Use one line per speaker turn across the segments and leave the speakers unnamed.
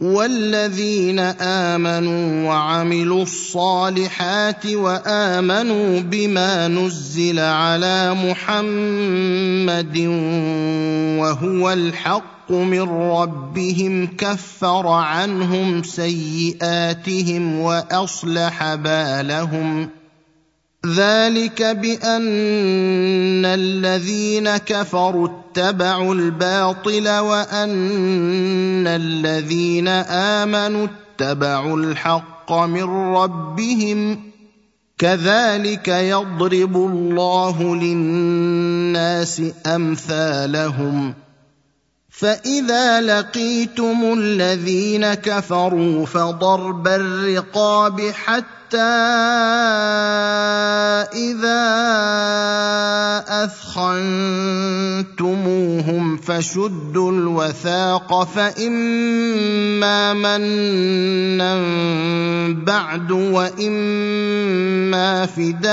والذين امنوا وعملوا الصالحات وامنوا بما نزل على محمد وهو الحق من ربهم كفر عنهم سيئاتهم واصلح بالهم ذلك بان الذين كفروا اتبعوا الباطل وأن الذين آمنوا اتبعوا الحق من ربهم كذلك يضرب الله للناس أمثالهم فإذا لقيتم الذين كفروا فضرب الرقاب حتى حتى إذا أثخنتموهم فشدوا الوثاق فإما منا بعد وإما فداء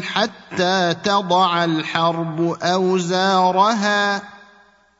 حتى تضع الحرب أوزارها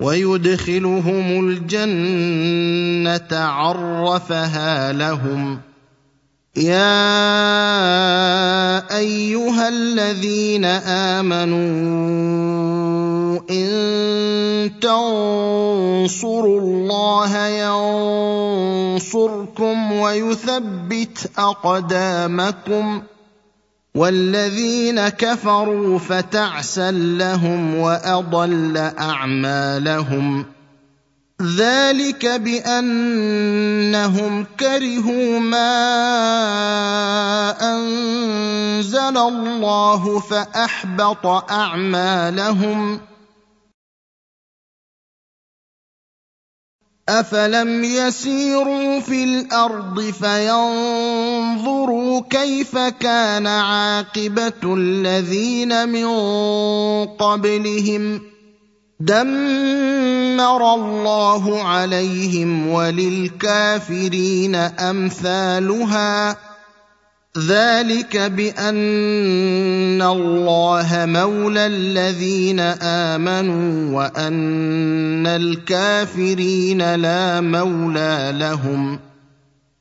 ويدخلهم الجنة عرفها لهم. يا أيها الذين آمنوا إن تنصروا الله ينصركم ويثبت أقدامكم والذين كفروا فتعسا لهم وأضل أعمالهم. ذلك بأنهم كرهوا ما أنزل الله فأحبط أعمالهم. افلم يسيروا في الأرض فينظروا كيف كان عاقبه الذين من قبلهم دمر الله عليهم وللكافرين امثالها ذلك بان الله مولى الذين امنوا وان الكافرين لا مولى لهم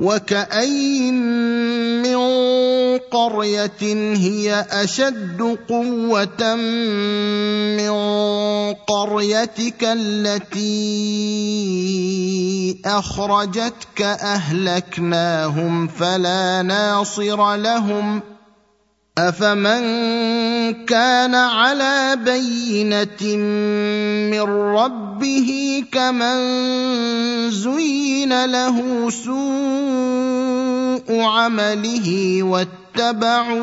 وكاين من قريه هي اشد قوه من قريتك التي اخرجتك اهلكناهم فلا ناصر لهم افمن كان على بينه من ربه كمن زين له سوء عمله واتبعوا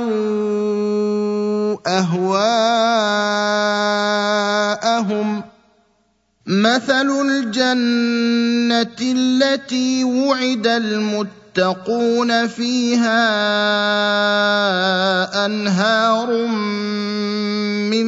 أهواءهم. مثل الجنة التي وعد المتقين يتقون فيها أنهار من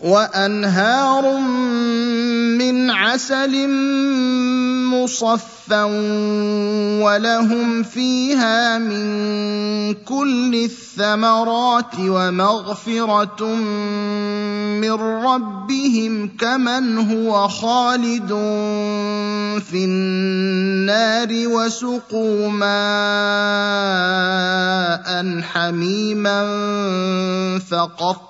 وأنهار من عسل مصفى ولهم فيها من كل الثمرات ومغفرة من ربهم كمن هو خالد في النار وسقوا ماء حميما فقط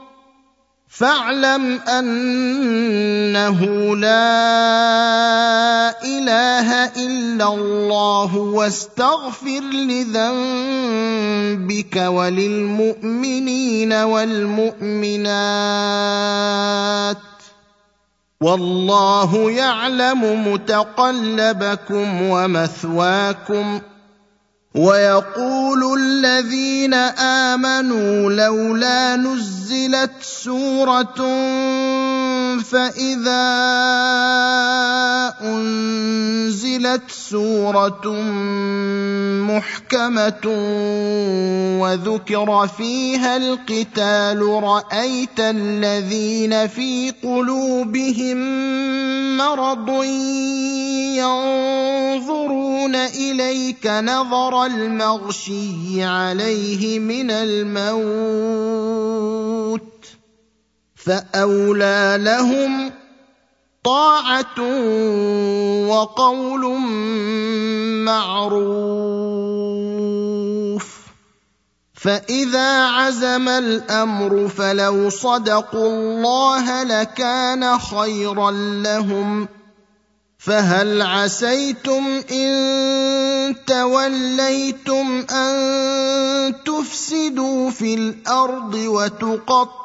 فاعلم أنه لا إله إلا الله واستغفر لذنبك وللمؤمنين والمؤمنات والله يعلم متقلبكم ومثواكم ويقول الذين آمنوا لولا نزلت سورة فاذا انزلت سوره محكمه وذكر فيها القتال رايت الذين في قلوبهم مرض ينظرون اليك نظر المغشي عليه من الموت فاولى لهم طاعه وقول معروف فاذا عزم الامر فلو صدقوا الله لكان خيرا لهم فهل عسيتم ان توليتم ان تفسدوا في الأرض وتقطعوا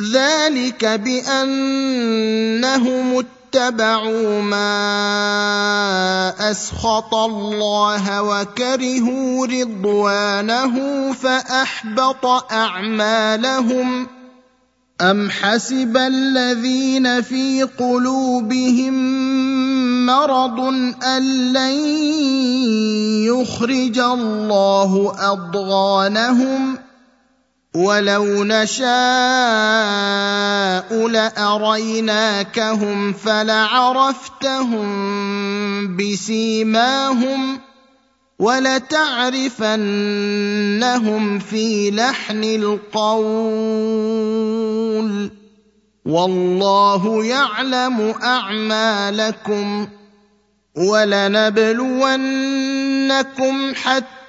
ذلك بأنهم اتبعوا ما أسخط الله وكرهوا رضوانه فأحبط أعمالهم. أم حسب الذين في قلوبهم مرض أن لن يخرج الله أضغانهم؟ ولو نشاء لأريناكهم فلعرفتهم بسيماهم ولتعرفنهم في لحن القول والله يعلم أعمالكم ولنبلونكم حتى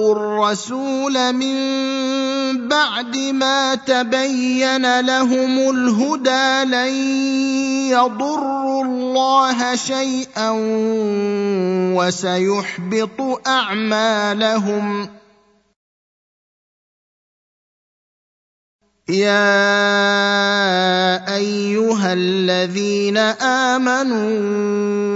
الرسول من بعد ما تبين لهم الهدى لن يضروا الله شيئا وسيحبط أعمالهم. يا أيها الذين آمنوا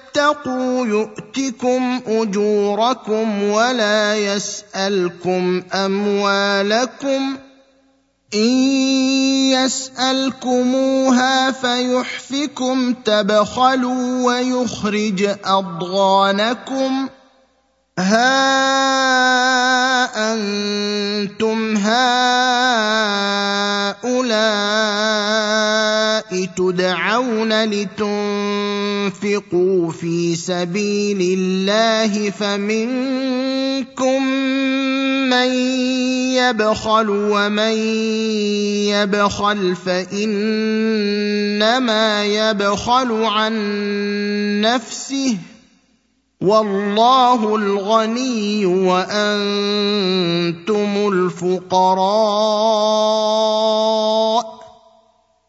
يؤتكم أجوركم ولا يسألكم أموالكم إن يسألكموها فيحفكم تبخلوا ويخرج أضغانكم ها أنتم هؤلاء تدعون لتنفقوا في سبيل الله فمنكم من يبخل ومن يبخل فانما يبخل عن نفسه والله الغني وأنتم الفقراء